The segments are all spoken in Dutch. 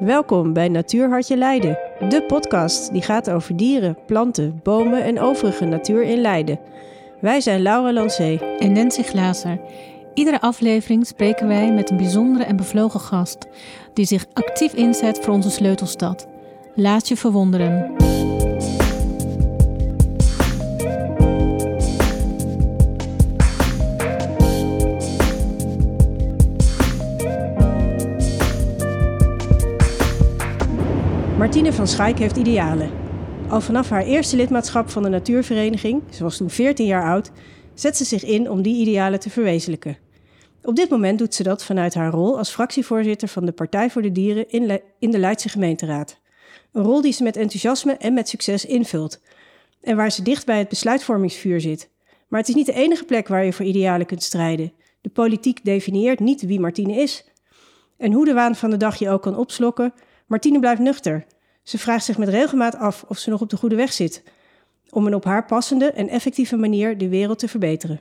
Welkom bij Natuurhartje Leiden, de podcast die gaat over dieren, planten, bomen en overige natuur in Leiden. Wij zijn Laura Lancé en Nancy Glazer. Iedere aflevering spreken wij met een bijzondere en bevlogen gast die zich actief inzet voor onze sleutelstad. Laat je verwonderen. Martine van Schaik heeft idealen. Al vanaf haar eerste lidmaatschap van de natuurvereniging, ze was toen 14 jaar oud, zet ze zich in om die idealen te verwezenlijken. Op dit moment doet ze dat vanuit haar rol als fractievoorzitter van de Partij voor de Dieren in, de Leidse gemeenteraad. Een rol die ze met enthousiasme en met succes invult. En waar ze dicht bij het besluitvormingsvuur zit. Maar het is niet de enige plek waar je voor idealen kunt strijden. De politiek definieert niet wie Martine is. En hoe de waan van de dag je ook kan opslokken, Martine blijft nuchter. Ze vraagt zich met regelmaat af of ze nog op de goede weg zit, om een op haar passende en effectieve manier de wereld te verbeteren.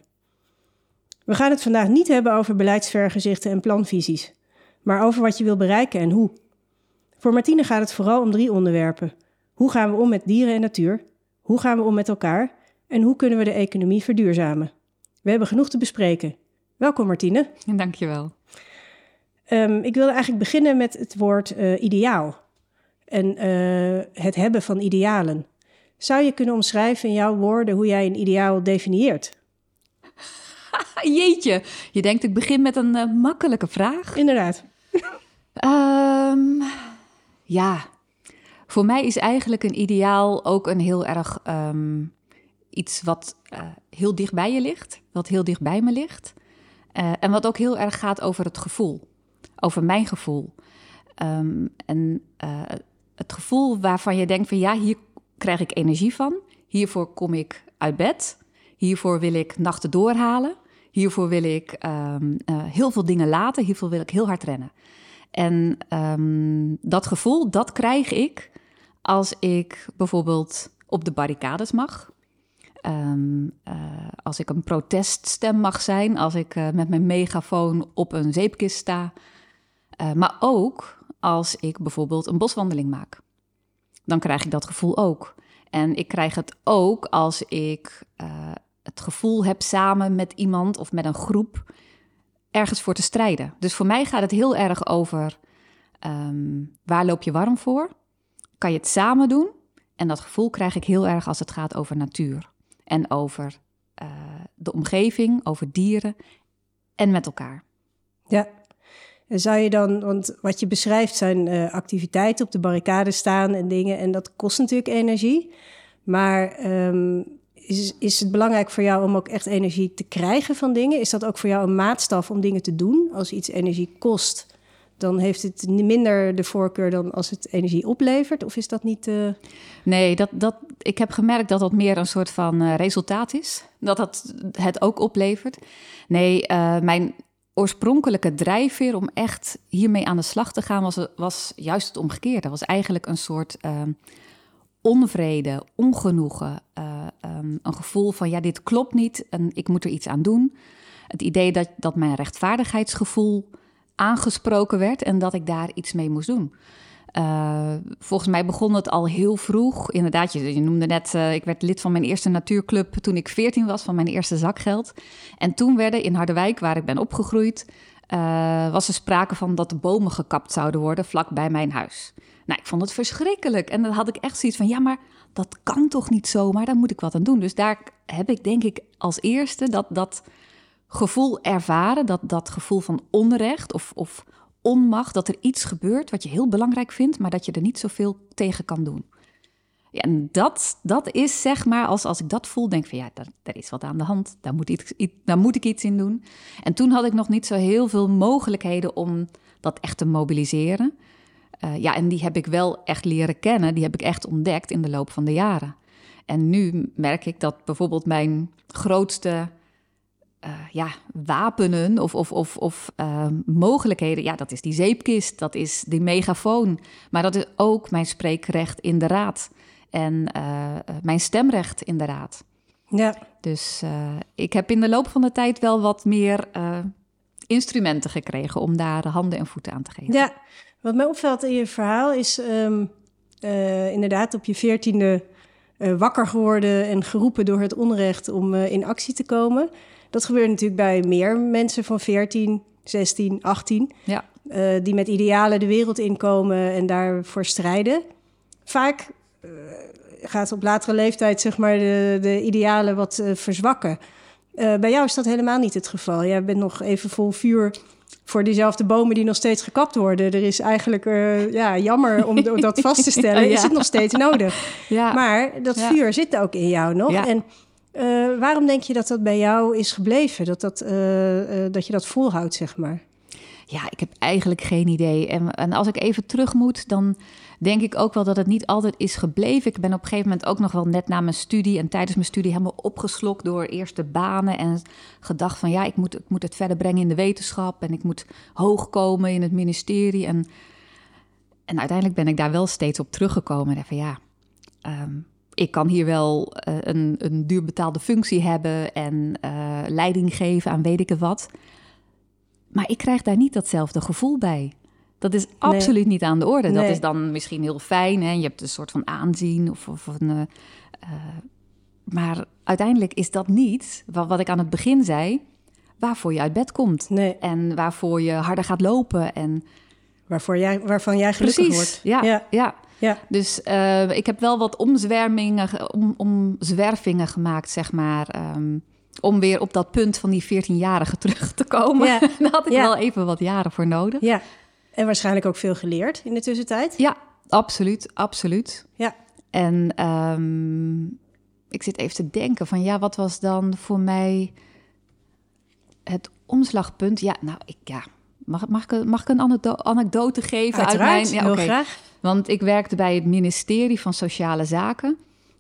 We gaan het vandaag niet hebben over beleidsvergezichten en planvisies, maar over wat je wil bereiken en hoe. Voor Martine gaat het vooral om drie onderwerpen. Hoe gaan we om met dieren en natuur? Hoe gaan we om met elkaar? En hoe kunnen we de economie verduurzamen? We hebben genoeg te bespreken. Welkom Martine. Dankjewel. Um, ik wilde eigenlijk beginnen met het woord uh, ideaal en uh, het hebben van idealen. Zou je kunnen omschrijven in jouw woorden hoe jij een ideaal definieert? Jeetje, je denkt ik begin met een uh, makkelijke vraag. Inderdaad. um, ja, voor mij is eigenlijk een ideaal ook een heel erg um, iets wat uh, heel dicht bij je ligt, wat heel dicht bij me ligt. Uh, en wat ook heel erg gaat over het gevoel, over mijn gevoel. Um, en het gevoel waarvan je denkt van ja, hier krijg ik energie van. Hiervoor kom ik uit bed. Hiervoor wil ik nachten doorhalen. Hiervoor wil ik um, uh, heel veel dingen laten. Hiervoor wil ik heel hard rennen. En um, dat gevoel, dat krijg ik als ik bijvoorbeeld op de barricades mag. Um, uh, als ik een proteststem mag zijn. Als ik uh, met mijn megafoon op een zeepkist sta. maar ook als ik bijvoorbeeld een boswandeling maak. Dan krijg ik dat gevoel ook. En ik krijg het ook als ik uh, het gevoel heb samen met iemand of met een groep ergens voor te strijden. Dus voor mij gaat het heel erg over um, waar loop je warm voor? Kan je het samen doen? En dat gevoel krijg ik heel erg als het gaat over natuur en over uh, de omgeving, over dieren en met elkaar. Ja, zou je dan, want wat je beschrijft zijn uh, activiteiten op de barricade staan en dingen, en dat kost natuurlijk energie. Maar um, is, is het belangrijk voor jou om ook echt energie te krijgen van dingen? Is dat ook voor jou een maatstaf om dingen te doen? Als iets energie kost, dan heeft het minder de voorkeur dan als het energie oplevert? Of is dat niet. Uh... Nee, dat, dat, ik heb gemerkt dat dat meer een soort van uh, resultaat is. Dat dat het ook oplevert. Nee, mijn oorspronkelijke drijfveer om echt hiermee aan de slag te gaan was, was juist het omgekeerde. Dat was eigenlijk een soort uh, onvrede, ongenoegen, uh, um, een gevoel van ja, dit klopt niet en ik moet er iets aan doen. Het idee dat, dat mijn rechtvaardigheidsgevoel aangesproken werd en dat ik daar iets mee moest doen. Uh, volgens mij begon het al heel vroeg. Inderdaad, je, noemde net, uh, ik werd lid van mijn eerste natuurclub toen ik 14 was, van mijn eerste zakgeld. En toen werden in Harderwijk, waar ik ben opgegroeid, uh, was er sprake van dat de bomen gekapt zouden worden vlak bij mijn huis. Nou, ik vond het verschrikkelijk. En dan had ik echt zoiets van, ja, maar dat kan toch niet zomaar, daar moet ik wat aan doen. Dus daar heb ik denk ik als eerste dat, dat gevoel ervaren, dat, dat gevoel van onrecht of, of onmacht, dat er iets gebeurt wat je heel belangrijk vindt, maar dat je er niet zoveel tegen kan doen. Ja, en dat, dat is zeg maar, als, als ik dat voel, denk van ja, daar, is wat aan de hand, daar moet, moet ik iets in doen. En toen had ik nog niet zo heel veel mogelijkheden om dat echt te mobiliseren. Uh, ja, en die heb ik wel echt leren kennen, die heb ik echt ontdekt in de loop van de jaren. En nu merk ik dat bijvoorbeeld mijn grootste uh, ja, wapenen of, of, of, of uh, mogelijkheden. Ja, dat is die zeepkist, dat is die megafoon. Maar dat is ook mijn spreekrecht in de raad. En uh, mijn stemrecht in de raad. Ja. Dus ik heb in de loop van de tijd wel wat meer instrumenten gekregen om daar handen en voeten aan te geven. Ja, Wat mij opvalt in je verhaal is ehm, eh, inderdaad op je veertiende wakker geworden en geroepen door het onrecht om in actie te komen. Dat gebeurt natuurlijk bij meer mensen van 14, 16, 18. Ja. die met idealen de wereld inkomen en daarvoor strijden. Vaak gaat op latere leeftijd zeg maar, de, de idealen wat verzwakken. bij jou is dat helemaal niet het geval. Jij bent nog even vol vuur voor diezelfde bomen die nog steeds gekapt worden. Er is eigenlijk uh, ja, jammer om, dat vast te stellen. ja. Is het nog steeds nodig? Ja. Maar dat vuur zit ook in jou nog. En uh, waarom denk je dat dat bij jou is gebleven? Dat, dat, uh, dat je dat volhoudt, zeg maar? Ja, ik heb eigenlijk geen idee. En, en als ik even terug moet, dan denk ik ook wel dat het niet altijd is gebleven. Ik ben op een gegeven moment ook nog wel net na mijn studie en tijdens mijn studie helemaal opgeslokt door eerste banen en gedacht van ja, ik moet, ik moet het verder brengen in de wetenschap en ik moet hoog komen in het ministerie. En, en uiteindelijk ben ik daar wel steeds op teruggekomen. En van ja, um, ik kan hier wel uh, een, een duur betaalde functie hebben en uh, leiding geven aan weet ik het wat. Maar ik krijg daar niet datzelfde gevoel bij. Dat is absoluut nee. niet aan de orde. Dat is dan misschien heel fijn. Hè? Je hebt een soort van aanzien. Of, of een, uh, maar uiteindelijk is dat niet wat, wat ik aan het begin zei. Waarvoor je uit bed komt. Nee. En waarvoor je harder gaat lopen. En Waarvoor jij, waarvan jij gelukkig Precies. wordt. Ja, ja. Ja. Ja. Dus uh, ik heb wel wat omzwermingen, ge- om, omzwervingen gemaakt, zeg maar. Um, om weer op dat punt van die 14-jarige terug te komen. Ja. Daar had ik Ja. wel even wat jaren voor nodig. ja. En waarschijnlijk ook veel geleerd in de tussentijd. Ja, absoluut, absoluut. Ja. En um, ik zit even te denken van ja, wat was dan voor mij het omslagpunt? Ja, nou, ik ja. Mag, mag, ik, mag ik een anekdo anekdote geven Uiteraard, uit mijn... Ja, heel graag. Want ik werkte bij het ministerie van Sociale Zaken.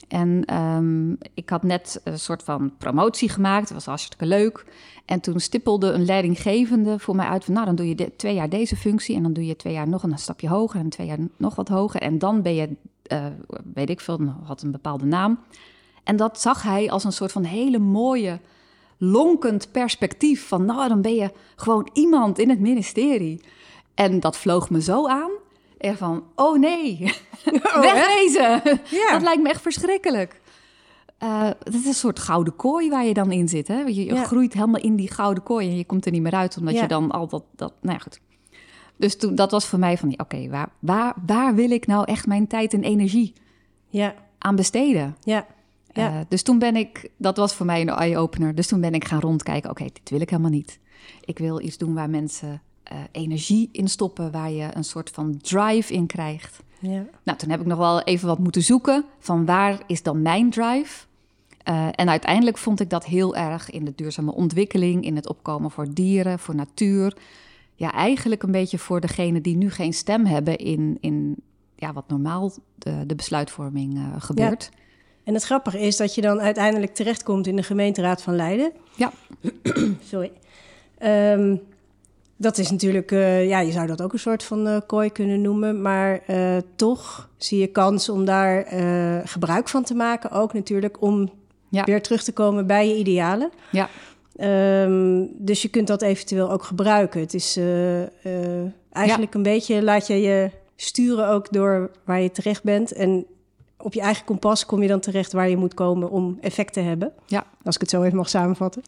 En um, ik had net een soort van promotie gemaakt. Dat was hartstikke leuk. En toen stippelde een leidinggevende voor mij uit van... nou, dan doe je de, twee jaar deze functie... en dan doe je twee jaar nog een stapje hoger... en twee jaar nog wat hoger. En dan ben je, uh, weet ik veel, had een bepaalde naam. En dat zag hij als een soort van hele mooie, lonkend perspectief... van nou, dan ben je gewoon iemand in het ministerie. En dat vloog me zo aan... Er van, oh nee, Oh, wegwezen. Ja. Dat lijkt me echt verschrikkelijk. Uh, het is een soort gouden kooi waar je dan in zit. Hè? Je, je Ja. groeit helemaal in die gouden kooi en je komt er niet meer uit, omdat Ja. je dan al dat, dat. Nou ja, goed. Dus toen, dat was voor mij van, oké, waar, waar, waar wil ik nou echt mijn tijd en energie Ja. aan besteden? Ja. Ja. Uh, dus toen ben ik, dat was voor mij een eye-opener. Dus toen ben ik gaan rondkijken, oké, dit wil ik helemaal niet. Ik wil iets doen waar mensen uh, energie in stoppen, waar je een soort van drive in krijgt. ja. Nou, toen heb ik nog wel even wat moeten zoeken van waar is dan mijn drive? Uh, en uiteindelijk vond ik dat heel erg in de duurzame ontwikkeling, in het opkomen voor dieren, voor natuur. Ja, eigenlijk een beetje voor degenen die nu geen stem hebben in, in ja, wat normaal de, de besluitvorming uh, gebeurt. Ja. En het grappige is dat je dan uiteindelijk terechtkomt in de gemeenteraad van Leiden. Ja. Sorry. Um, dat is natuurlijk, uh, ja, je zou dat ook een soort van uh, kooi kunnen noemen. Maar uh, toch zie je kans om daar gebruik van te maken. Ook natuurlijk om ja. weer terug te komen bij je idealen. Ja. Um, dus je kunt dat eventueel ook gebruiken. Het is eigenlijk ja. een beetje, laat je je sturen ook door waar je terecht bent. En op je eigen kompas kom je dan terecht waar je moet komen om effect te hebben. Ja. Als ik het zo even mag samenvatten.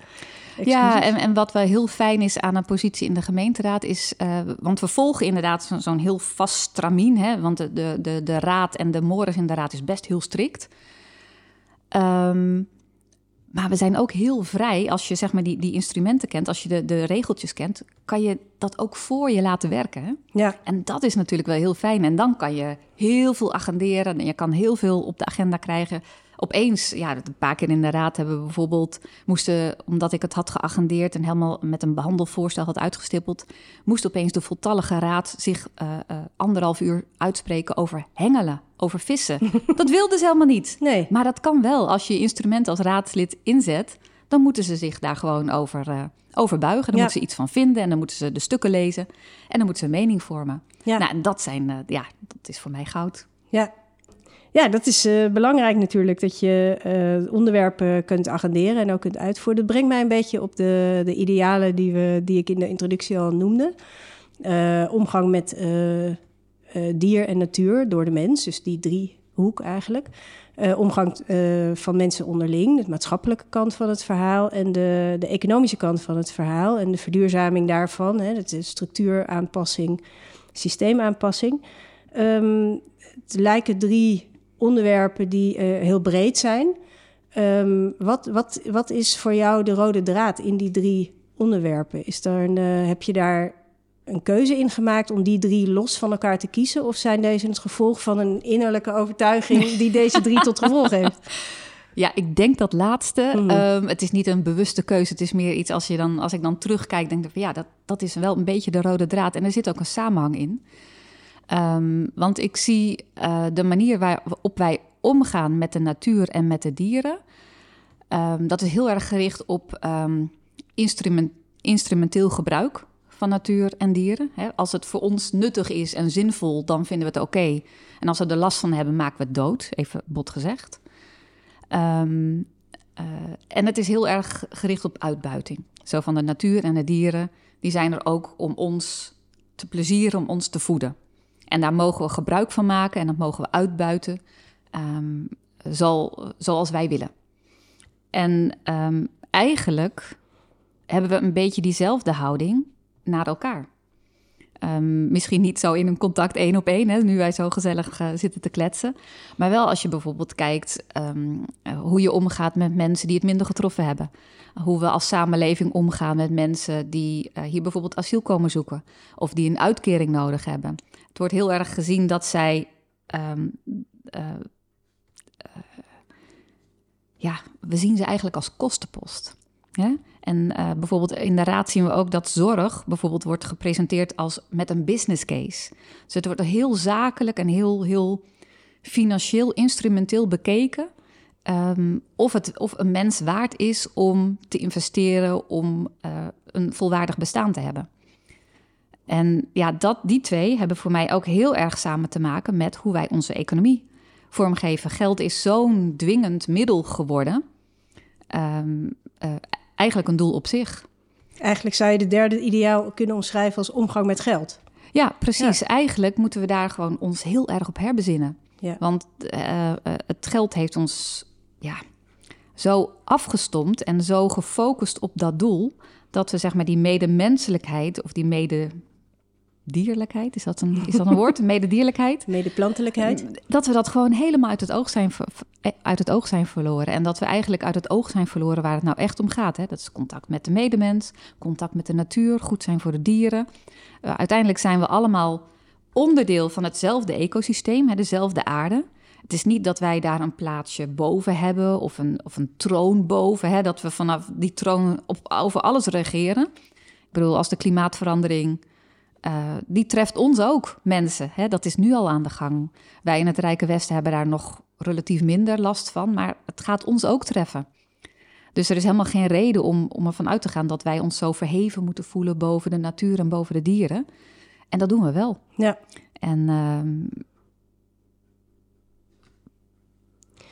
Excuses. Ja, en, en wat wel heel fijn is aan een positie in de gemeenteraad is... Uh, want we volgen inderdaad zo'n zo heel vast stramien. Hè, want de, de, de, de raad en de morgen in de raad is best heel strikt. Um, maar we zijn ook heel vrij. Als je zeg maar die, die instrumenten kent, als je de, de regeltjes kent... kan je dat ook voor je laten werken. Hè? Ja. En dat is natuurlijk wel heel fijn. En dan kan je heel veel agenderen en je kan heel veel op de agenda krijgen opeens, ja, een paar keer in de raad hebben we bijvoorbeeld, moesten, omdat ik het had geagendeerd en helemaal met een behandelvoorstel had uitgestippeld, moest opeens de voltallige raad zich uh, uh, anderhalf uur uitspreken over hengelen, over vissen. dat wilden ze helemaal niet. Nee. Maar dat kan wel. Als je je instrument als raadslid inzet, dan moeten ze zich daar gewoon over, uh, over buigen. Dan Ja. moeten ze iets van vinden en dan moeten ze de stukken lezen en dan moeten ze een mening vormen. Ja. Nou, en dat zijn, ja, dat is voor mij goud. Ja. Ja, dat is uh, belangrijk natuurlijk, dat je uh, onderwerpen kunt agenderen en ook kunt uitvoeren. Dat brengt mij een beetje op de, de idealen die, we, die ik in de introductie al noemde. eh, omgang met eh, eh, dier en natuur door de mens, dus die driehoek eigenlijk. Eh, omgang eh, van mensen onderling, de maatschappelijke kant van het verhaal en de, de economische kant van het verhaal en de verduurzaming daarvan, hè, dat is structuuraanpassing, systeemaanpassing. Ehm, het lijken drie onderwerpen die eh, heel breed zijn. Ehm, wat, wat, wat is voor jou de rode draad in die drie onderwerpen? Is er een, eh, heb je daar een keuze in gemaakt om die drie los van elkaar te kiezen? Of zijn deze het gevolg van een innerlijke overtuiging die deze drie tot gevolg heeft? Ja, ik denk dat laatste. Mhm. Ehm, het is niet een bewuste keuze. Het is meer iets als, je dan, als ik dan terugkijk, denk ik van ja, dat, dat is wel een beetje de rode draad. En er zit ook een samenhang in. Ehm, want ik zie eh, de manier waarop wij omgaan met de natuur en met de dieren. ehm, dat is heel erg gericht op ehm, instrument, instrumenteel gebruik van natuur en dieren. Als het voor ons nuttig is en zinvol, dan vinden we het oké. En als we er last van hebben, maken we het dood, even bot gezegd. Eh, en het is heel erg gericht op uitbuiting. Zo van de natuur en de dieren, die zijn er ook om ons te plezieren, om ons te voeden. En daar mogen we gebruik van maken en dat mogen we uitbuiten ehm, zal, zoals wij willen. En ehm, eigenlijk hebben we een beetje diezelfde houding naar elkaar. Ehm, misschien niet zo in een contact één op één, nu wij zo gezellig eh, zitten te kletsen. Maar wel als je bijvoorbeeld kijkt ehm, eh, hoe je omgaat met mensen die het minder getroffen hebben. Hoe we als samenleving omgaan met mensen die eh, hier bijvoorbeeld asiel komen zoeken. Of die een uitkering nodig hebben. Het wordt heel erg gezien dat zij. ehm, eh, eh, ja, we zien ze eigenlijk als kostenpost. Ja? En eh, bijvoorbeeld in de raad zien we ook dat zorg bijvoorbeeld wordt gepresenteerd als met een business case. Dus het wordt heel zakelijk en heel, heel financieel, instrumenteel bekeken. ehm, of, het, of een mens waard is om te investeren om eh, een volwaardig bestaan te hebben. En ja, dat, die twee hebben voor mij ook heel erg samen te maken met hoe wij onze economie vormgeven. Geld is zo'n dwingend middel geworden. Ehm, eh, eigenlijk een doel op zich. Eigenlijk zou je de derde ideaal kunnen omschrijven als omgang met geld. Ja, precies. Eigenlijk moeten we daar gewoon ons heel erg op herbezinnen. Ja. Want eh, eh, het geld heeft ons ja, zo afgestompt en zo gefocust op dat doel... dat we zeg maar die medemenselijkheid of die mededierlijkheid... is dat een, is dat een woord? Mededierlijkheid? Medeplantelijkheid. dat we dat gewoon helemaal uit het oog zijn, ver- uit het oog zijn verloren. En dat we eigenlijk uit het oog zijn verloren waar het nou echt om gaat. Hè? Dat is contact met de medemens, contact met de natuur, goed zijn voor de dieren. Eh, uiteindelijk zijn we allemaal onderdeel van hetzelfde ecosysteem, hè, dezelfde aarde. Het is niet dat wij daar een plaatsje boven hebben of een, of een troon boven, hè, dat we vanaf die troon op, over alles regeren. Ik bedoel, als de klimaatverandering eh, die treft ons ook, mensen. Hè? Dat is nu al aan de gang. Wij in het Rijke Westen hebben daar nog relatief minder last van, maar het gaat ons ook treffen. Dus er is helemaal geen reden om, om ervan uit te gaan dat wij ons zo verheven moeten voelen boven de natuur en boven de dieren. En dat doen we wel. Ja. En ehm,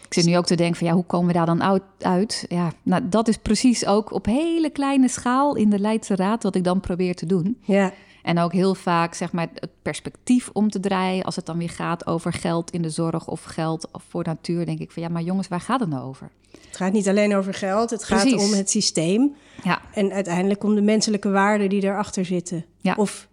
ik zit nu ook te denken van ja, hoe komen we daar dan uit- uit? Ja, nou, dat is precies ook op hele kleine schaal in de Leidse Raad wat ik dan probeer te doen. Ja. En ook heel vaak zeg maar, het perspectief om te draaien als het dan weer gaat over geld in de zorg of geld voor natuur. Denk ik van ja, maar jongens, waar gaat het nou over? Het gaat niet alleen over geld, het gaat om het systeem. Ja, En uiteindelijk om de menselijke waarden die erachter zitten. Ja. Of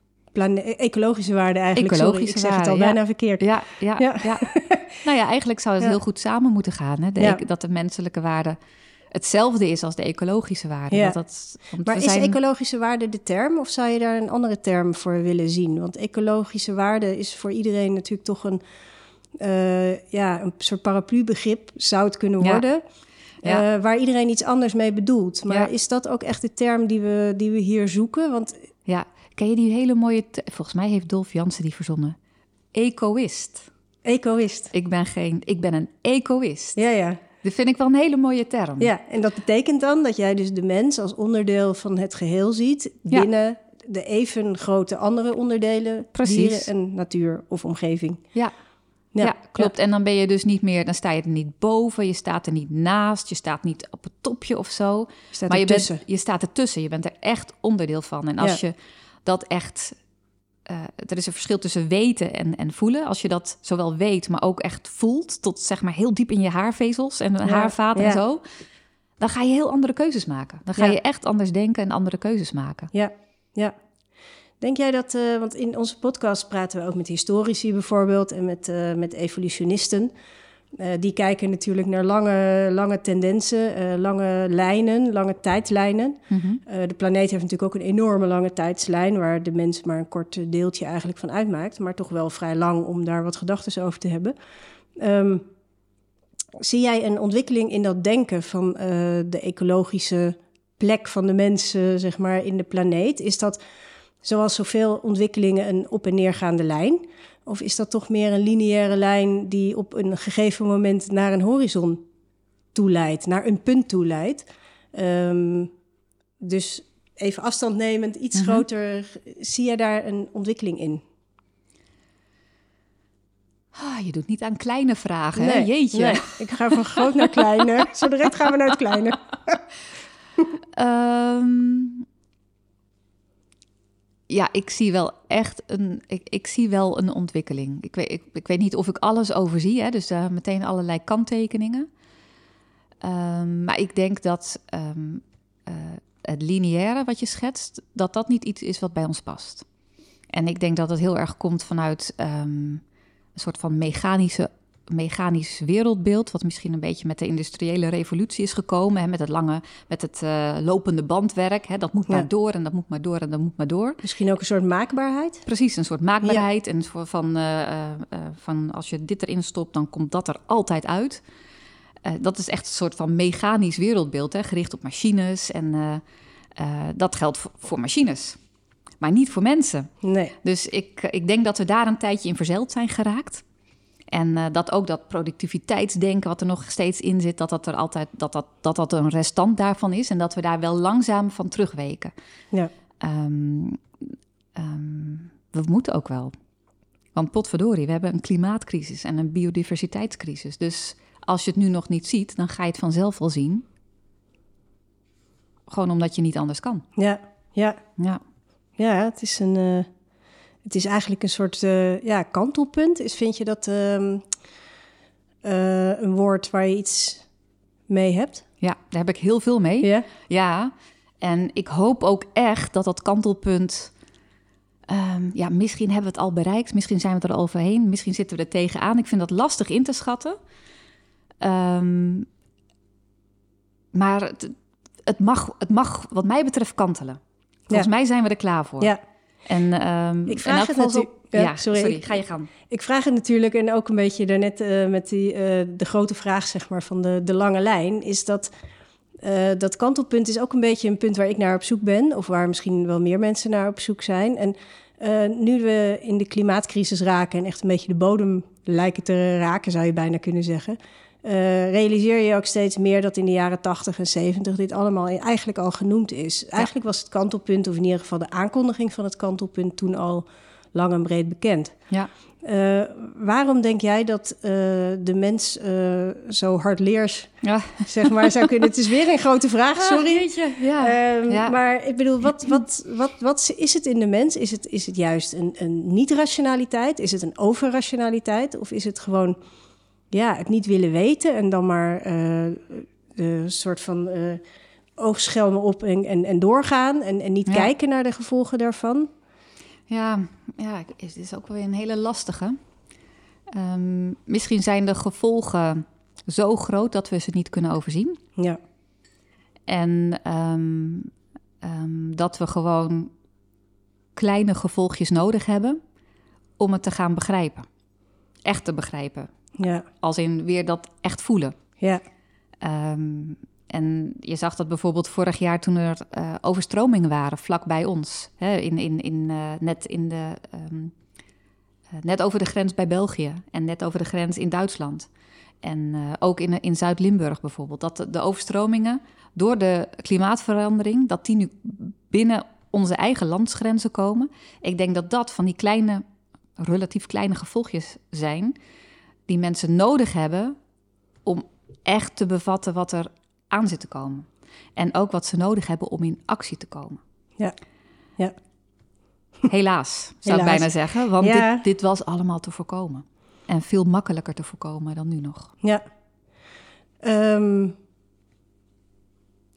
ecologische waarden eigenlijk. Sorry, ik zeg het al waarden, ja. bijna verkeerd. ja, ja, Ja. ja. nou ja, eigenlijk zou het heel goed samen moeten gaan. Hè? De Dat de menselijke waarde hetzelfde is als de ecologische waarde. Ja. Dat dat, Maar is zijn- ecologische waarde de term of zou je daar een andere term voor willen zien? Want ecologische waarde is voor iedereen natuurlijk toch een, eh, ja, een soort paraplu-begrip, zou het kunnen worden. Ja. eh, waar iedereen iets anders mee bedoelt. Maar is dat ook echt de term die we, die we hier zoeken? Want Ja, ken je die hele mooie... Volgens mij heeft Dolf Jansen die verzonnen. Ecoïst. ecoïst. Ik ben geen... Ik ben een ecoïst. Ja, ja. Dat vind ik wel een hele mooie term. Ja, en dat betekent dan dat jij dus de mens als onderdeel van het geheel ziet... Ja. binnen de even grote andere onderdelen, Precies. dieren en natuur of omgeving. Ja, ja, klopt. En dan ben je dus niet meer, dan sta je er niet boven, je staat er niet naast, je staat niet op het topje of zo. Staat maar je, ertussen. bent, je staat ertussen, je bent er echt onderdeel van. En als Ja. je dat echt eh, er is een verschil tussen weten en, en voelen. Als je dat zowel weet, maar ook echt voelt, tot zeg maar heel diep in je haarvezels en Ja, haarvaat en zo, dan ga je heel andere keuzes maken. Dan ga Ja. je echt anders denken en andere keuzes maken. Ja, ja. Denk jij dat, eh, want in onze podcast praten we ook met historici bijvoorbeeld en met, eh, met evolutionisten. Eh, die kijken natuurlijk naar lange, lange tendensen, eh, lange lijnen, lange tijdlijnen. Mhm. Eh, de planeet heeft natuurlijk ook een enorme lange tijdslijn, waar de mens maar een kort deeltje eigenlijk van uitmaakt, maar toch wel vrij lang om daar wat gedachten over te hebben. Ehm, zie jij een ontwikkeling in dat denken van de ecologische plek van de mensen, zeg maar, in de planeet? Is dat, zoals zoveel ontwikkelingen, een op- en neergaande lijn? Of is dat toch meer een lineaire lijn die op een gegeven moment naar een horizon toeleidt, naar een punt toeleidt? Ehm, dus even afstand nemend, iets Mhm. groter, zie je daar een ontwikkeling in? Ah, je doet niet aan kleine vragen, hè? Jeetje. nee. ik ga van groot naar kleine. Zo direct gaan we naar het kleine. Ehm, ja, ik zie wel echt een, ik, ik zie wel een ontwikkeling. Ik weet, ik, weet niet of ik alles overzie, hè, dus eh, meteen allerlei kanttekeningen. Ehm, maar ik denk dat ehm, eh, het lineaire wat je schetst, dat dat niet iets is wat bij ons past. En ik denk dat het heel erg komt vanuit ehm, een soort van mechanische mechanisch wereldbeeld, wat misschien een beetje met de industriële revolutie is gekomen, hè, met het lange, met het eh, lopende bandwerk. Hè, dat moet Ja. maar door en dat moet maar door en dat moet maar door. Misschien ook een soort maakbaarheid? Precies, een soort maakbaarheid. En van, eh, eh, van als je dit erin stopt, dan komt dat er altijd uit. Dat is echt een soort van mechanisch wereldbeeld, hè, gericht op machines. En dat geldt voor, voor machines, maar niet voor mensen. Nee. Dus ik, ik denk dat we daar een tijdje in verzeild zijn geraakt. En eh, dat ook dat productiviteitsdenken, wat er nog steeds in zit, dat dat er altijd dat dat, dat dat een restant daarvan is. En dat we daar wel langzaam van terugweken. Ja. Ehm, ehm, we moeten ook wel. Want potverdorie, we hebben een klimaatcrisis en een biodiversiteitscrisis. Dus als je het nu nog niet ziet, dan ga je het vanzelf wel zien. Gewoon omdat je niet anders kan. Ja. Ja. Ja, Ja, het is een. eh, het is eigenlijk een soort eh, ja, kantelpunt. Is, vind je dat ehm, eh, een woord waar je iets mee hebt? ja, daar heb ik heel veel mee. Ja. Ja, en ik hoop ook echt dat dat kantelpunt. ehm, ja, misschien hebben we het al bereikt, misschien zijn we er overheen, misschien zitten we er tegenaan. Ik vind dat lastig in te schatten. Ehm, maar het, het, mag, het mag, wat mij betreft, kantelen. Volgens mij zijn we er klaar voor. ja. En, ehm, Ik vraag het natuurlijk- ja, Ja, sorry, sorry, ik- ga je gang. Ik vraag het natuurlijk, en ook een beetje daarnet eh met die, eh, de grote vraag zeg maar, van de, de lange lijn, is dat eh, dat kantelpunt is ook een beetje een punt waar ik naar op zoek ben, of waar misschien wel meer mensen naar op zoek zijn. En nu we in de klimaatcrisis raken en echt een beetje de bodem lijken te raken, zou je bijna kunnen zeggen, eh, realiseer je ook steeds meer dat in de jaren 80 en 70 dit allemaal eigenlijk al genoemd is. Eigenlijk was het kantelpunt, of in ieder geval de aankondiging van het kantelpunt, toen al lang en breed bekend. Ja. Eh, waarom denk jij dat eh, de mens zo hardleers, Ja. zeg maar, zou kunnen? Het is weer een grote vraag, sorry. Ja. Ehm, Ja. Maar ik bedoel, wat, wat, wat, wat is het in de mens? Is het, is het juist een, een niet-rationaliteit? Is het een overrationaliteit? Of is het gewoon ja, het niet willen weten en dan maar eh, eh, een soort van eh, oogschelmen op en, en, en doorgaan en, en niet Ja. kijken naar de gevolgen daarvan? Ja, ja, het is ook wel weer een hele lastige. Ehm, misschien zijn de gevolgen zo groot dat we ze niet kunnen overzien. Ja, En ehm, ehm, dat we gewoon kleine gevolgjes nodig hebben om het te gaan begrijpen. Echt te begrijpen. Ja, Als in weer dat echt voelen. ja, Ehm, en je zag dat bijvoorbeeld vorig jaar toen er eh, overstromingen waren vlak bij ons. Hè, in, in, in, eh, net, in de, ehm, eh, net over de grens bij België en net over de grens in Duitsland. En ook in, in Zuid-Limburg bijvoorbeeld. Dat de, de overstromingen door de klimaatverandering, dat die nu binnen onze eigen landsgrenzen komen. Ik denk dat dat van die kleine, relatief kleine gevolgjes zijn... die mensen nodig hebben om echt te bevatten wat er aan zit te komen. En ook wat ze nodig hebben om in actie te komen. ja, ja. Helaas, zou ik bijna zeggen. Want Ja. dit, dit was allemaal te voorkomen. En veel makkelijker te voorkomen dan nu nog. Ja. Ehm,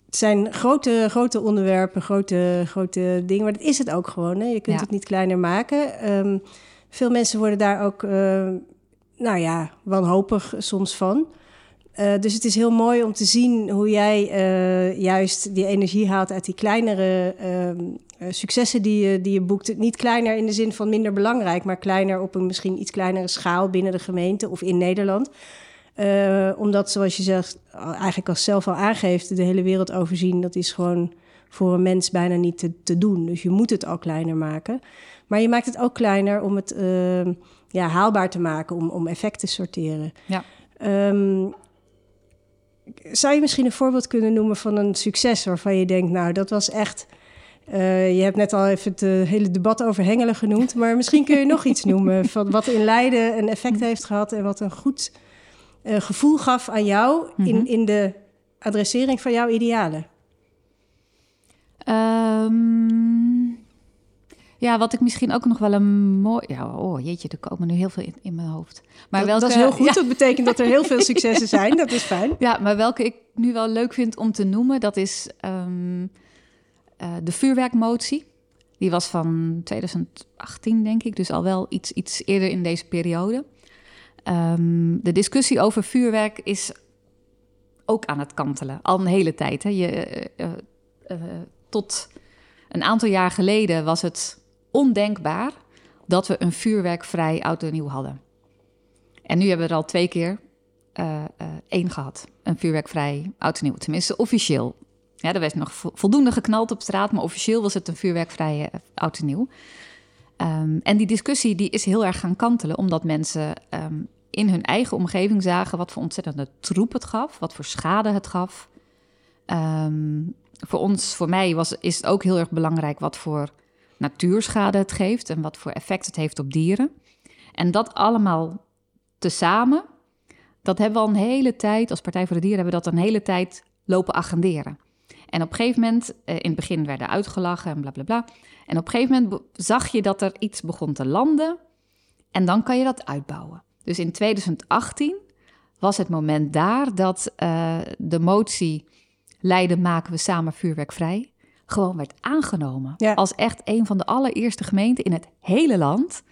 het zijn grote, grote onderwerpen, grote, grote dingen. Maar dat is het ook gewoon. Hè? Je kunt Ja. het niet kleiner maken. Ehm, veel mensen worden daar ook, eh, nou ja, wanhopig soms van. Eh, dus het is heel mooi om te zien hoe jij eh, juist die energie haalt uit die kleinere ehm, eh, successen die je, die je boekt. Niet kleiner in de zin van minder belangrijk, maar kleiner op een misschien iets kleinere schaal binnen de gemeente of in Nederland. Omdat, zoals je zegt, eigenlijk als zelf al aangeeft, de hele wereld overzien, dat is gewoon voor een mens bijna niet te, te doen. Dus je moet het al kleiner maken. Maar je maakt het ook kleiner om het eh, ja, haalbaar te maken, om, om effect te sorteren. Ja. Ehm, zou je misschien een voorbeeld kunnen noemen van een succes waarvan je denkt, nou, dat was echt. eh, je hebt net al even het eh, hele debat over hengelen genoemd, maar misschien kun je nog iets noemen van wat in Leiden een effect heeft gehad en wat een goed eh, gevoel gaf aan jou in, Mhm. in de adressering van jouw idealen. Ehm, ja, wat ik misschien ook nog wel een mooi... Ja, oh jeetje, er komen nu heel veel in, in mijn hoofd. Maar dat, welke, dat is heel goed, Ja, dat betekent dat er heel veel successen zijn, dat is fijn. ja, maar welke ik nu wel leuk vind om te noemen... dat is ehm, eh, de vuurwerkmotie. Die was van 2018, denk ik. Dus al wel iets, iets eerder in deze periode. Ehm, de discussie over vuurwerk is ook aan het kantelen. Al een hele tijd. Hè. Je, eh, eh, tot een aantal jaar geleden was het ondenkbaar dat we een vuurwerkvrij oud en nieuw hadden. En nu hebben we er al twee keer eh, eh, één gehad. Een vuurwerkvrij oud en nieuw. Tenminste, officieel. Ja, er werd nog vo- voldoende geknald op straat, maar officieel was het een vuurwerkvrije eh, oud en nieuw. Ehm, en die discussie die is heel erg gaan kantelen, omdat mensen ehm, in hun eigen omgeving zagen wat voor ontzettende troep het gaf, wat voor schade het gaf. Ehm, voor ons, voor mij, was, is het ook heel erg belangrijk wat voor natuurschade het geeft en wat voor effect het heeft op dieren. En dat allemaal tezamen, dat hebben we al een hele tijd, als Partij voor de Dieren hebben we dat een hele tijd lopen agenderen. En op een gegeven moment, eh, in het begin werden uitgelachen en bla bla bla. En op een gegeven moment zag je dat er iets begon te landen. En dan kan je dat uitbouwen. Dus in 2018 was het moment daar dat eh, de motie Leiden maken we samen vuurwerkvrij gewoon werd aangenomen. Ja. Als echt een van de allereerste gemeenten in het hele land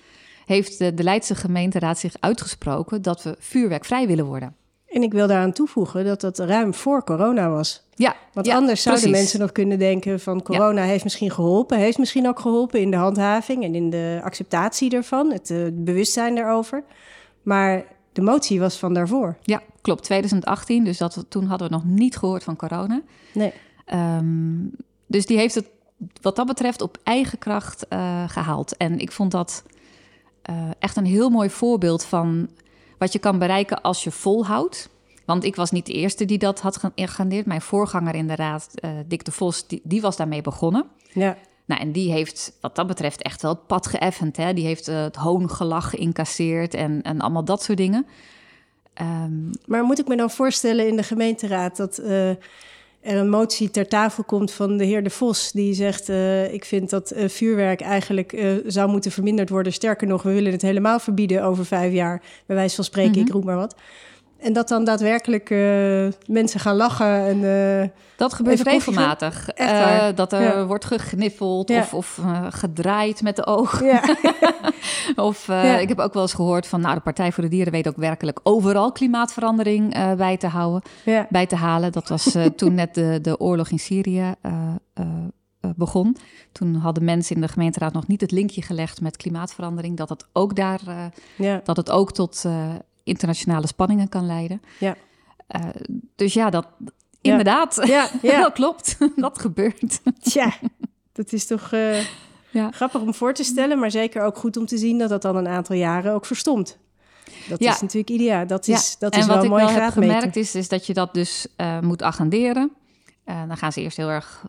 heeft de, de Leidse gemeenteraad zich uitgesproken dat we vuurwerkvrij willen worden. En ik wil daaraan toevoegen dat dat ruim voor corona was. Ja, Want ja, anders zouden precies. mensen nog kunnen denken van corona heeft misschien geholpen. Heeft misschien ook geholpen in de handhaving en in de acceptatie ervan. Het eh, bewustzijn daarover. Maar de motie was van daarvoor. Ja, klopt. 2018, dus dat, toen hadden we nog niet gehoord van corona. Nee. Ehm, dus die heeft het wat dat betreft op eigen kracht eh, gehaald. En ik vond dat eh, echt een heel mooi voorbeeld van wat je kan bereiken als je volhoudt. Want ik was niet de eerste die dat had geagendeerd. Mijn voorganger in de raad, eh, Dick de Vos, die, die was daarmee begonnen. Ja. Nou, en die heeft wat dat betreft echt wel het pad geëffend. Hè? Die heeft het hoongelach geïncasseerd en, en allemaal dat soort dingen. Ehm, Maar moet ik me dan voorstellen in de gemeenteraad dat er een motie ter tafel komt van de heer De Vos, die zegt: eh, Ik vind dat eh, vuurwerk eigenlijk eh, zou moeten verminderd worden. Sterker nog, we willen het helemaal verbieden over vijf jaar, bij wijze van spreken, Mhm. ik roep maar wat. En dat dan daadwerkelijk eh, mensen gaan lachen en. eh, Dat gebeurt regelmatig. Waar? dat er Ja. wordt gegniffeld Ja. of, of gedraaid met de ogen. ja. Of ik heb ook wel eens gehoord van... nou, de Partij voor de Dieren weet ook werkelijk overal klimaatverandering bij te houden. Bij te halen. Dat was toen net de, de oorlog in Syrië begon. Toen hadden mensen in de gemeenteraad nog niet het linkje gelegd met klimaatverandering. Dat het ook daar... dat het ook tot internationale spanningen kan leiden. Ja. Eh, dus ja, dat inderdaad, Ja, ja. dat klopt. dat gebeurt. Tja, dat is toch eh, Ja. grappig om voor te stellen, maar zeker ook goed om te zien dat dat dan een aantal jaren ook verstomt. Dat is natuurlijk ideaal. Dat is, dat en is wat wel ik een mooie wel heb gemerkt is, is dat je dat dus eh, moet agenderen. Dan gaan ze eerst heel erg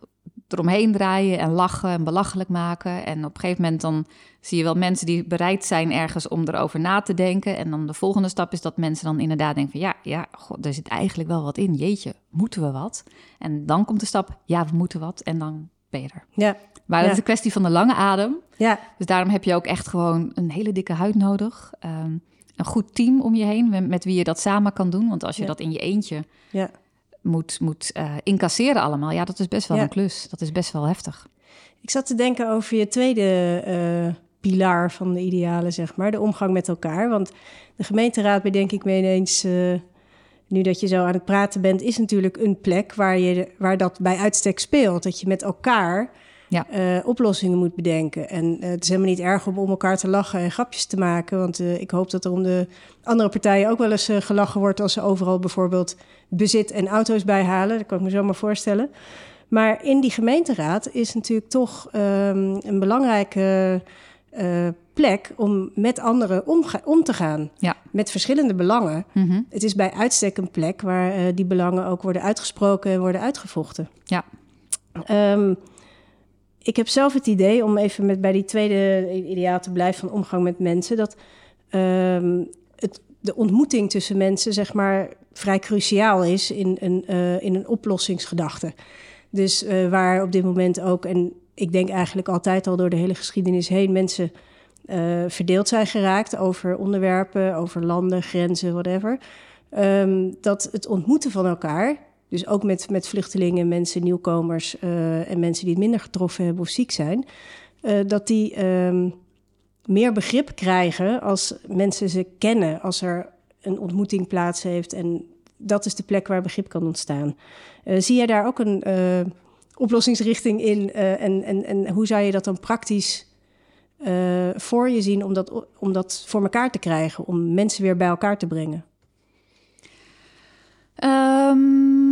eromheen draaien en lachen en belachelijk maken. En op een gegeven moment dan zie je wel mensen die bereid zijn ergens om erover na te denken. En dan de volgende stap is dat mensen dan inderdaad denken van ja, ja, god, er zit eigenlijk wel wat in. Jeetje, moeten we wat? En dan komt de stap, ja, we moeten wat. En dan ben je er. Ja. Maar dat Ja. is een kwestie van de lange adem. Ja, Dus daarom heb je ook echt gewoon een hele dikke huid nodig. Ehm, een goed team om je heen met, met wie je dat samen kan doen. Want als je Ja. dat in je eentje ja. Moet, moet eh, incasseren allemaal, ja, dat is best wel Ja. een klus. Dat is best wel heftig. Ik zat te denken over je tweede eh, pilaar van de idealen, zeg maar, de omgang met elkaar. Want de gemeenteraad, bedenk ik me ineens, eh, nu dat je zo aan het praten bent, is natuurlijk een plek waar, je, waar dat bij uitstek speelt. Dat je met elkaar Ja. eh, oplossingen moet bedenken. En eh, het is helemaal niet erg om om elkaar te lachen en grapjes te maken. Want eh, ik hoop dat er om de andere partijen ook wel eens gelachen wordt als ze overal bijvoorbeeld bezit en auto's bijhalen. Dat kan ik me zomaar voorstellen. Maar in die gemeenteraad is natuurlijk toch ehm, een belangrijke plek om met anderen om te gaan. Ja. Met verschillende belangen. Mhm. Het is bij uitstek een plek waar die belangen ook worden uitgesproken en worden uitgevochten. Ja. Ehm, ik heb zelf het idee, om even met, bij die tweede ideaal te blijven van omgang met mensen, dat ehm, het, de ontmoeting tussen mensen, zeg maar, vrij cruciaal is in een, eh, in een oplossingsgedachte. Dus eh, waar op dit moment ook, en ik denk eigenlijk altijd al door de hele geschiedenis heen, mensen eh, verdeeld zijn geraakt over onderwerpen, over landen, grenzen, whatever. Ehm, dat het ontmoeten van elkaar, dus ook met, met vluchtelingen, mensen, nieuwkomers eh, en mensen die het minder getroffen hebben of ziek zijn, eh, dat die ehm, meer begrip krijgen als mensen ze kennen, als er een ontmoeting plaats heeft. En dat is de plek waar begrip kan ontstaan. Eh, zie jij daar ook een oplossingsrichting in? en, en, en hoe zou je dat dan praktisch voor je zien om dat, om dat voor elkaar te krijgen, om mensen weer bij elkaar te brengen? Ehm,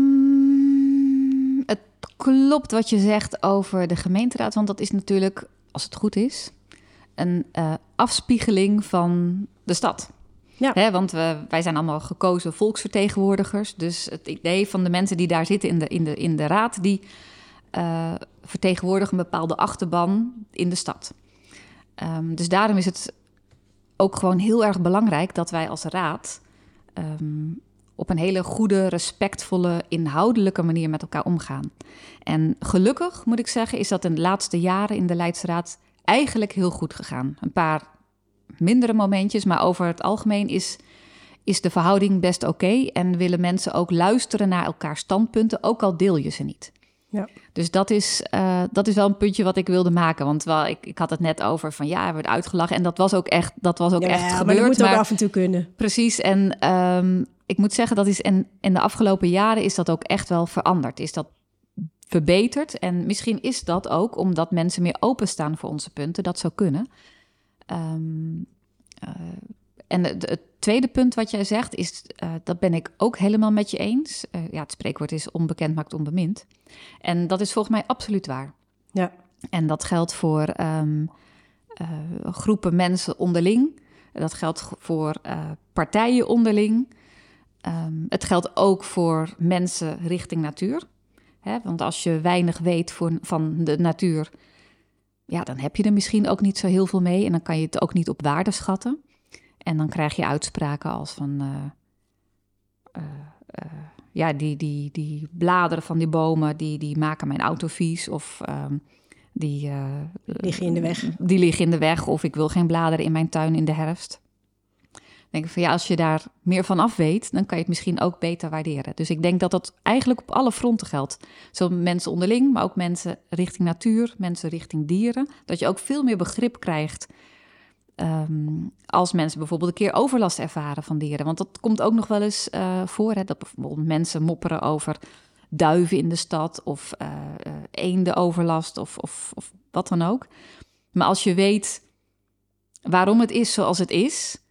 klopt wat je zegt over de gemeenteraad, want dat is natuurlijk, als het goed is, een eh, afspiegeling van de stad. Ja. Hè, want we, wij zijn allemaal gekozen volksvertegenwoordigers. Dus het idee van de mensen die daar zitten in de, in de, in de raad, die eh, vertegenwoordigen een bepaalde achterban in de stad. Ehm, dus daarom is het ook gewoon heel erg belangrijk dat wij als raad ehm, op een hele goede, respectvolle, inhoudelijke manier met elkaar omgaan. En gelukkig moet ik zeggen, is dat in de laatste jaren in de Leidsraad eigenlijk heel goed gegaan. Een paar mindere momentjes, maar over het algemeen is, is de verhouding best oké. en willen mensen ook luisteren naar elkaars standpunten, ook al deel je ze niet. Ja. Dus dat is, eh, dat is wel een puntje wat ik wilde maken. Want wel, ik, ik had het net over van ja, er werd uitgelachen. En dat was ook echt, dat was ook Ja, echt maar gebeurd. dat moet ook maar- af en toe kunnen. Precies. En ehm, ik moet zeggen, dat is in, in de afgelopen jaren is dat ook echt wel veranderd. Is dat verbeterd. En misschien is dat ook omdat mensen meer openstaan voor onze punten. Dat zou kunnen. Ehm, eh, en het, het tweede punt wat jij zegt, is, eh, dat ben ik ook helemaal met je eens. Eh, ja, het spreekwoord is onbekend maakt onbemind. En dat is volgens mij absoluut waar. Ja. En dat geldt voor ehm, eh, groepen mensen onderling. Dat geldt voor partijen onderling. Ehm, het geldt ook voor mensen richting natuur. Hè, want als je weinig weet voor, van de natuur, ja, dan heb je er misschien ook niet zo heel veel mee. En dan kan je het ook niet op waarde schatten. En dan krijg je uitspraken als van. eh, eh, eh, ja, die, die, die bladeren van die bomen, die, die maken mijn auto vies. Of ehm, die, Liggen in de weg. Die liggen in de weg. Of ik wil geen bladeren in mijn tuin in de herfst. Denk ik van ja, als je daar meer van af weet, dan kan je het misschien ook beter waarderen. Dus ik denk dat dat eigenlijk op alle fronten geldt. Zo mensen onderling, maar ook mensen richting natuur, mensen richting dieren. Dat je ook veel meer begrip krijgt ehm, als mensen bijvoorbeeld een keer overlast ervaren van dieren. Want dat komt ook nog wel eens eh, voor. Hè, dat bijvoorbeeld mensen mopperen over duiven in de stad of eh eh, eendenoverlast of, of, of wat dan ook. Maar als je weet waarom het is zoals het is,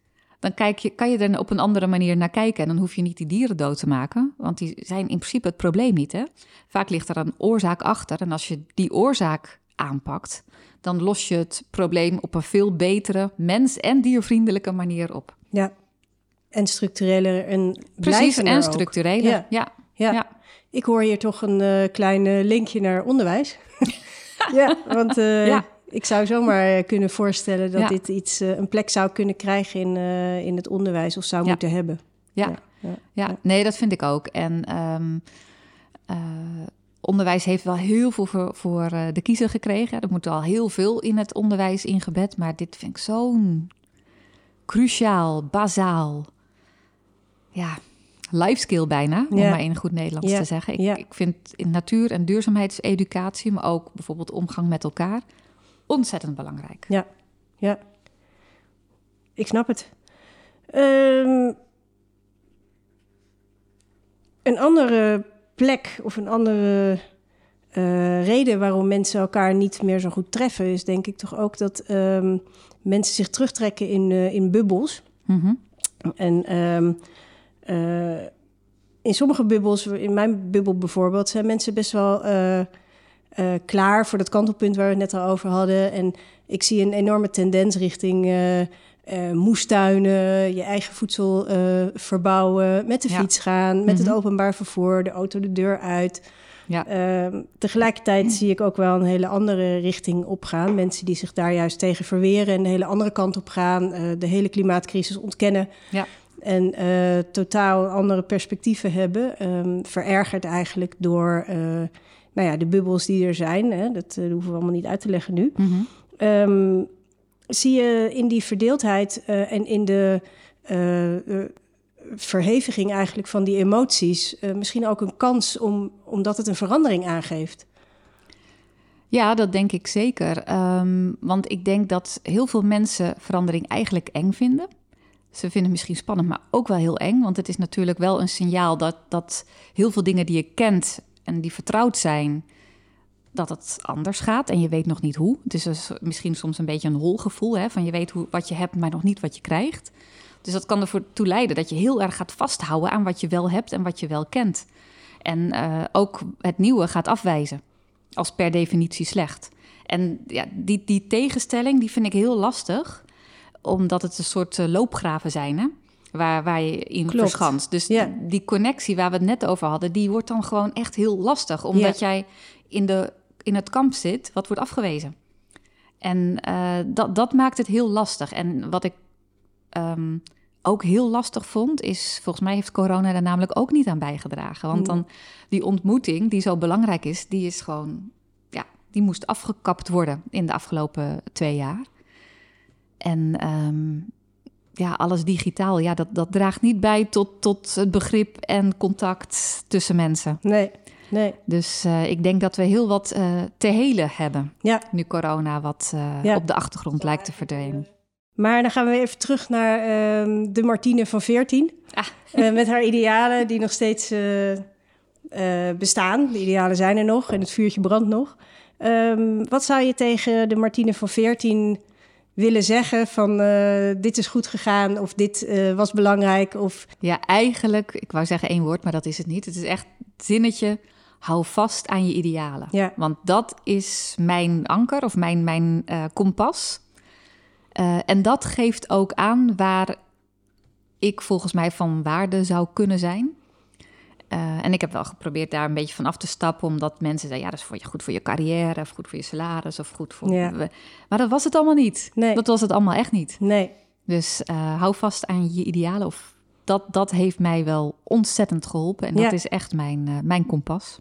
dan kijk je, kan je er op een andere manier naar kijken. En dan hoef je niet die dieren dood te maken, want die zijn in principe het probleem niet. Hè? Vaak ligt er een oorzaak achter. En als je die oorzaak aanpakt, dan los je het probleem op een veel betere mens- en diervriendelijke manier op. Ja. En structureler en Precies, en ook. structurele. Ja. Ja. Ja. Ja. Ik hoor hier toch een eh, klein linkje naar onderwijs. ja, want eh, Ja. Ik zou zomaar eh, kunnen voorstellen dat Ja. dit iets eh, een plek zou kunnen krijgen in, eh, in het onderwijs of zou Ja. moeten hebben. Ja. Ja, ja, nee, dat vind ik ook. En ehm, eh, onderwijs heeft wel heel veel voor, voor de kiezer gekregen. Er moet al heel veel in het onderwijs ingebed. Maar dit vind ik zo'n cruciaal, bazaal. Ja, life skill bijna, om Ja. maar in goed Nederlands Ja, te zeggen. Ik, ja. ik vind in natuur- en duurzaamheidseducatie, maar ook bijvoorbeeld omgang met elkaar, ontzettend belangrijk. Ja, ja. Ik snap het. Ehm, een andere plek of een andere eh, reden waarom mensen elkaar niet meer zo goed treffen, is denk ik toch ook dat ehm, mensen zich terugtrekken in, eh, in bubbels. Mhm. En ehm, eh, in sommige bubbels, in mijn bubbel bijvoorbeeld, zijn mensen best wel eh, klaar voor dat kantelpunt waar we het net al over hadden. En ik zie een enorme tendens richting eh, eh, moestuinen, je eigen voedsel verbouwen, met de Ja. fiets gaan, met Mhm. het openbaar vervoer, de auto de deur uit. Ja. Ehm, tegelijkertijd zie ik ook wel een hele andere richting opgaan. Mensen die zich daar juist tegen verweren en de hele andere kant op gaan, de hele klimaatcrisis ontkennen. Ja. En totaal andere perspectieven hebben. ehm, verergerd eigenlijk door nou ja, de bubbels die er zijn. Hè? Dat eh, hoeven we allemaal niet uit te leggen nu. Mhm. Ehm, zie je in die verdeeldheid eh, en in de eh, verheviging eigenlijk van die emoties... misschien ook een kans om, omdat het een verandering aangeeft? Ja, dat denk ik zeker. Ehm, want ik denk dat heel veel mensen verandering eigenlijk eng vinden. Ze vinden het misschien spannend, maar ook wel heel eng. Want het is natuurlijk wel een signaal dat, dat heel veel dingen die je kent en die vertrouwd zijn, dat het anders gaat. En je weet nog niet hoe. Het is dus misschien soms een beetje een holgevoel. Hè? Van je weet hoe, wat je hebt, maar nog niet wat je krijgt. Dus dat kan ervoor toe leiden dat je heel erg gaat vasthouden aan wat je wel hebt en wat je wel kent. En eh, ook het nieuwe gaat afwijzen als per definitie slecht. En ja, die, die tegenstelling die vind ik heel lastig, omdat het een soort eh, loopgraven zijn, hè? Waar, waar je in Klopt. verschanst. Dus Ja. die connectie waar we het net over hadden, die wordt dan gewoon echt heel lastig, omdat jij in, de, in het kamp zit wat wordt afgewezen. En eh, dat, dat maakt het heel lastig. En wat ik ehm, ook heel lastig vond, is volgens mij heeft corona daar namelijk ook niet aan bijgedragen. Want dan die ontmoeting, die zo belangrijk is, die is gewoon, ja, die moest afgekapt worden in de afgelopen twee jaar. En ehm, ja, alles digitaal, ja, dat, dat draagt niet bij tot, tot het begrip en contact tussen mensen. Nee, nee. Dus eh, ik denk dat we heel wat eh, te helen hebben. Ja. Nu corona wat eh, Ja. op de achtergrond lijkt te verdwijnen. Maar dan gaan we weer even terug naar ehm, de Martine van 14. Ah. Met haar idealen die nog steeds bestaan. De idealen zijn er nog en het vuurtje brandt nog. Ehm, wat zou je tegen de Martine van 14 willen zeggen van eh, dit is goed gegaan of dit eh, was belangrijk? Of... Ja, eigenlijk, ik wou zeggen één woord, maar dat is het niet. Het is echt het zinnetje, hou vast aan je idealen. Ja. Want dat is mijn anker of mijn, mijn eh, kompas. En dat geeft ook aan waar ik volgens mij van waarde zou kunnen zijn. Eh, en ik heb wel geprobeerd daar een beetje van af te stappen, omdat mensen zeiden, ja, dat is voor je, goed voor je carrière, of goed voor je salaris, of goed voor... Ja. Maar dat was het allemaal niet. Nee. Dat was het allemaal echt niet. Nee, Dus eh, hou vast aan je idealen. Of dat, dat heeft mij wel ontzettend geholpen. En dat Ja. is echt mijn, eh, mijn kompas.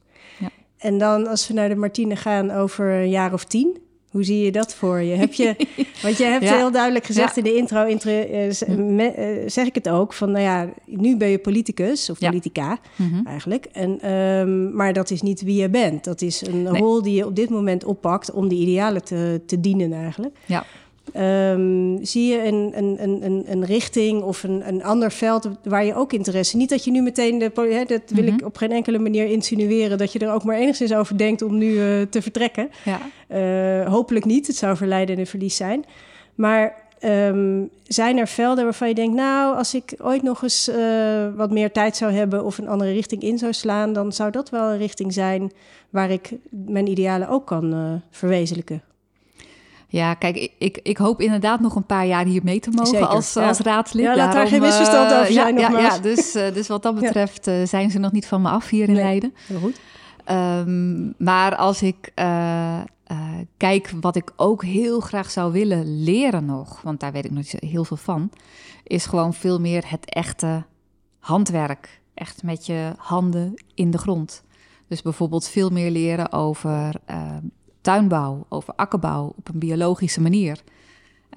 En dan als we naar de Martine gaan over een jaar of tien, hoe zie je dat voor je? Heb je want je hebt Ja. heel duidelijk gezegd Ja. in de intro, intro eh, me- eh, zeg ik het ook, van nou ja, nu ben je politicus of Ja. politica Mhm. eigenlijk. En, ehm, maar dat is niet wie je bent. Dat is een Nee. rol die je op dit moment oppakt om die idealen te, te dienen eigenlijk. Ja. Ehm, zie je een, een, een, een, richting of een, een ander veld waar je ook interesse... Niet dat je nu meteen, de, hè, dat wil ik Mhm. op geen enkele manier insinueren... dat je er ook maar enigszins over denkt om nu eh, te vertrekken. Ja. Eh, hopelijk niet, het zou verleiden en verlies zijn. Maar ehm, zijn er velden waarvan je denkt... nou, als ik ooit nog eens eh, wat meer tijd zou hebben... of een andere richting in zou slaan... dan zou dat wel een richting zijn waar ik mijn idealen ook kan verwezenlijken. Ja, kijk, ik, ik, ik hoop inderdaad nog een paar jaar hier mee te mogen Zeker, als, ja. als raadslid. Ja, laat daar geen misverstand eh, over zijn, Ja, ja dus, eh, dus wat dat betreft eh, zijn ze nog niet van me af hier in Nee. Leiden. Heel goed. Ehm, maar als ik kijk wat ik ook heel graag zou willen leren nog, want daar weet ik nog niet heel veel van, is gewoon veel meer het echte handwerk. Echt met je handen in de grond. Dus bijvoorbeeld veel meer leren over uh, tuinbouw, over akkerbouw op een biologische manier.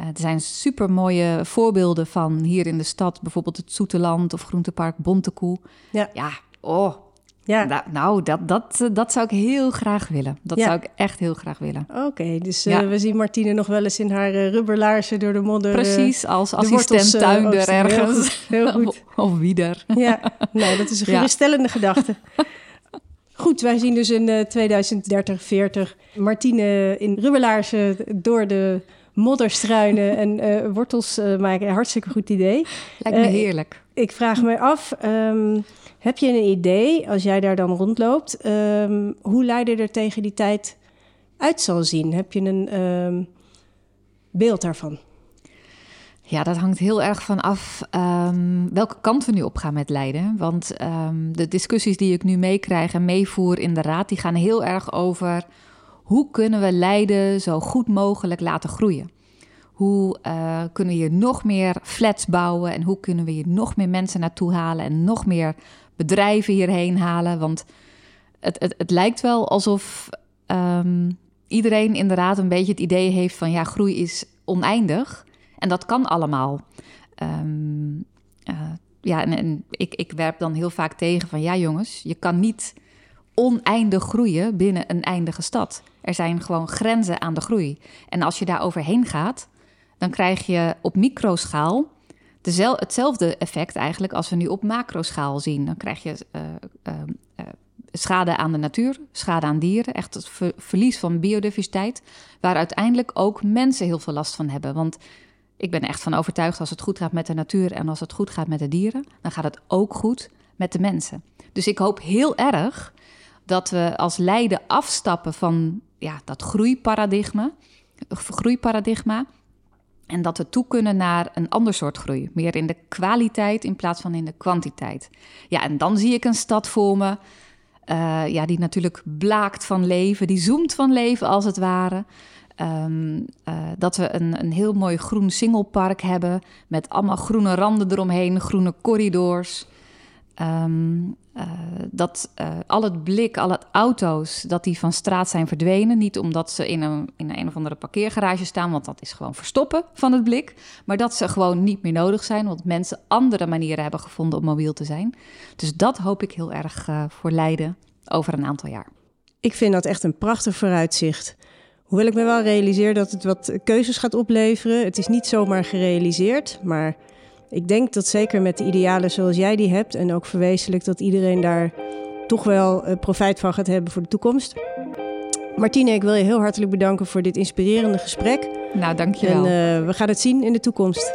Uh, er zijn super mooie voorbeelden van hier in de stad, bijvoorbeeld het Zoeteland of Groentepark Bontekoe. Ja, ja oh, ja. Nou, nou, dat, dat, dat zou ik heel graag willen. Dat zou ik echt heel graag willen. Oké, dus uh, we zien Martine nog wel eens in haar uh, rubberlaarzen door de modder. Precies, als assistent tuinder ergens. Heel, goed. Of, of wieder. Ja, nou, dat is een geruststellende gedachte. Goed, wij zien dus in 2030, 40 Martine in rubberlaarzen door de modder struinen en uh, wortels maken. Hartstikke goed idee. Lijkt me heerlijk. Ik vraag me af, um, heb je een idee, als jij daar dan rondloopt, um, hoe Leiden er tegen die tijd uit zal zien? Heb je een um, beeld daarvan? Ja, dat hangt heel erg van af um, welke kant we nu op gaan met Leiden. Want de discussies die ik nu meekrijg en meevoer in de raad, die gaan heel erg over hoe kunnen we Leiden zo goed mogelijk laten groeien. Hoe uh, kunnen we hier nog meer flats bouwen en hoe kunnen we hier nog meer mensen naartoe halen en nog meer bedrijven hierheen halen. Want het, het, het lijkt wel alsof um, iedereen inderdaad een beetje het idee heeft van ja, groei is oneindig. En dat kan allemaal. Um, uh, ja, en, ik, ik werp dan heel vaak tegen van ja, jongens, je kan niet oneindig groeien binnen een eindige stad. Er zijn gewoon grenzen aan de groei. En als je daar overheen gaat, dan krijg je op microschaal hetzelfde effect eigenlijk als we nu op macroschaal zien. Dan krijg je uh, uh, uh, schade aan de natuur, schade aan dieren, echt het ver verlies van biodiversiteit, waar uiteindelijk ook mensen heel veel last van hebben. Want ik ben echt van overtuigd als het goed gaat met de natuur en als het goed gaat met de dieren, dan gaat het ook goed met de mensen. Dus ik hoop heel erg dat we als Leiden afstappen van ja, dat groeiparadigma, groeiparadigma en dat we toe kunnen naar een ander soort groei. Meer in de kwaliteit in plaats van in de kwantiteit. Ja, en dan zie ik een stad voor me. Uh, ja, die natuurlijk blaakt van leven, die zoemt van leven als het ware. Um, uh, dat we een, een heel mooi groen singlepark hebben met allemaal groene randen eromheen, groene corridors. Um, uh, dat uh, al het blik, al het auto's, dat die van straat zijn verdwenen. Niet omdat ze in een, in een of andere parkeergarage staan, want dat is gewoon verstoppen van het blik. Maar dat ze gewoon niet meer nodig zijn, want mensen andere manieren hebben gevonden om mobiel te zijn. Dus dat hoop ik heel erg voor Leiden over een aantal jaar. Ik vind dat echt een prachtig vooruitzicht. Hoewel ik me wel realiseer dat het wat keuzes gaat opleveren. Het is niet zomaar gerealiseerd, maar ik denk dat zeker met de idealen zoals jij die hebt en ook verwezenlijk dat iedereen daar toch wel uh, profijt van gaat hebben voor de toekomst. Martine, ik wil je heel hartelijk bedanken voor dit inspirerende gesprek. Nou, dankjewel. En uh, we gaan het zien in de toekomst.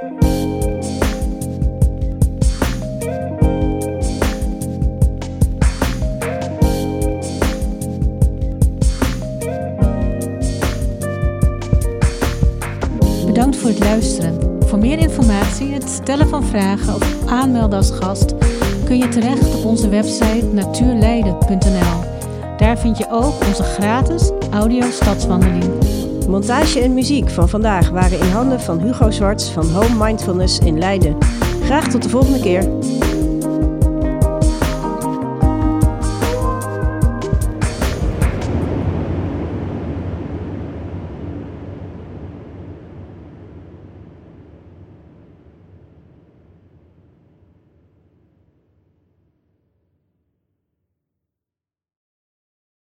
Voor luisteren. Voor meer informatie, het stellen van vragen of aanmelden als gast kun je terecht op onze website natuurleiden.nl. Daar vind je ook onze gratis audio stadswandeling. Montage en muziek van vandaag waren in handen van Hugo Zwarts van Home Mindfulness in Leiden. Graag tot de volgende keer.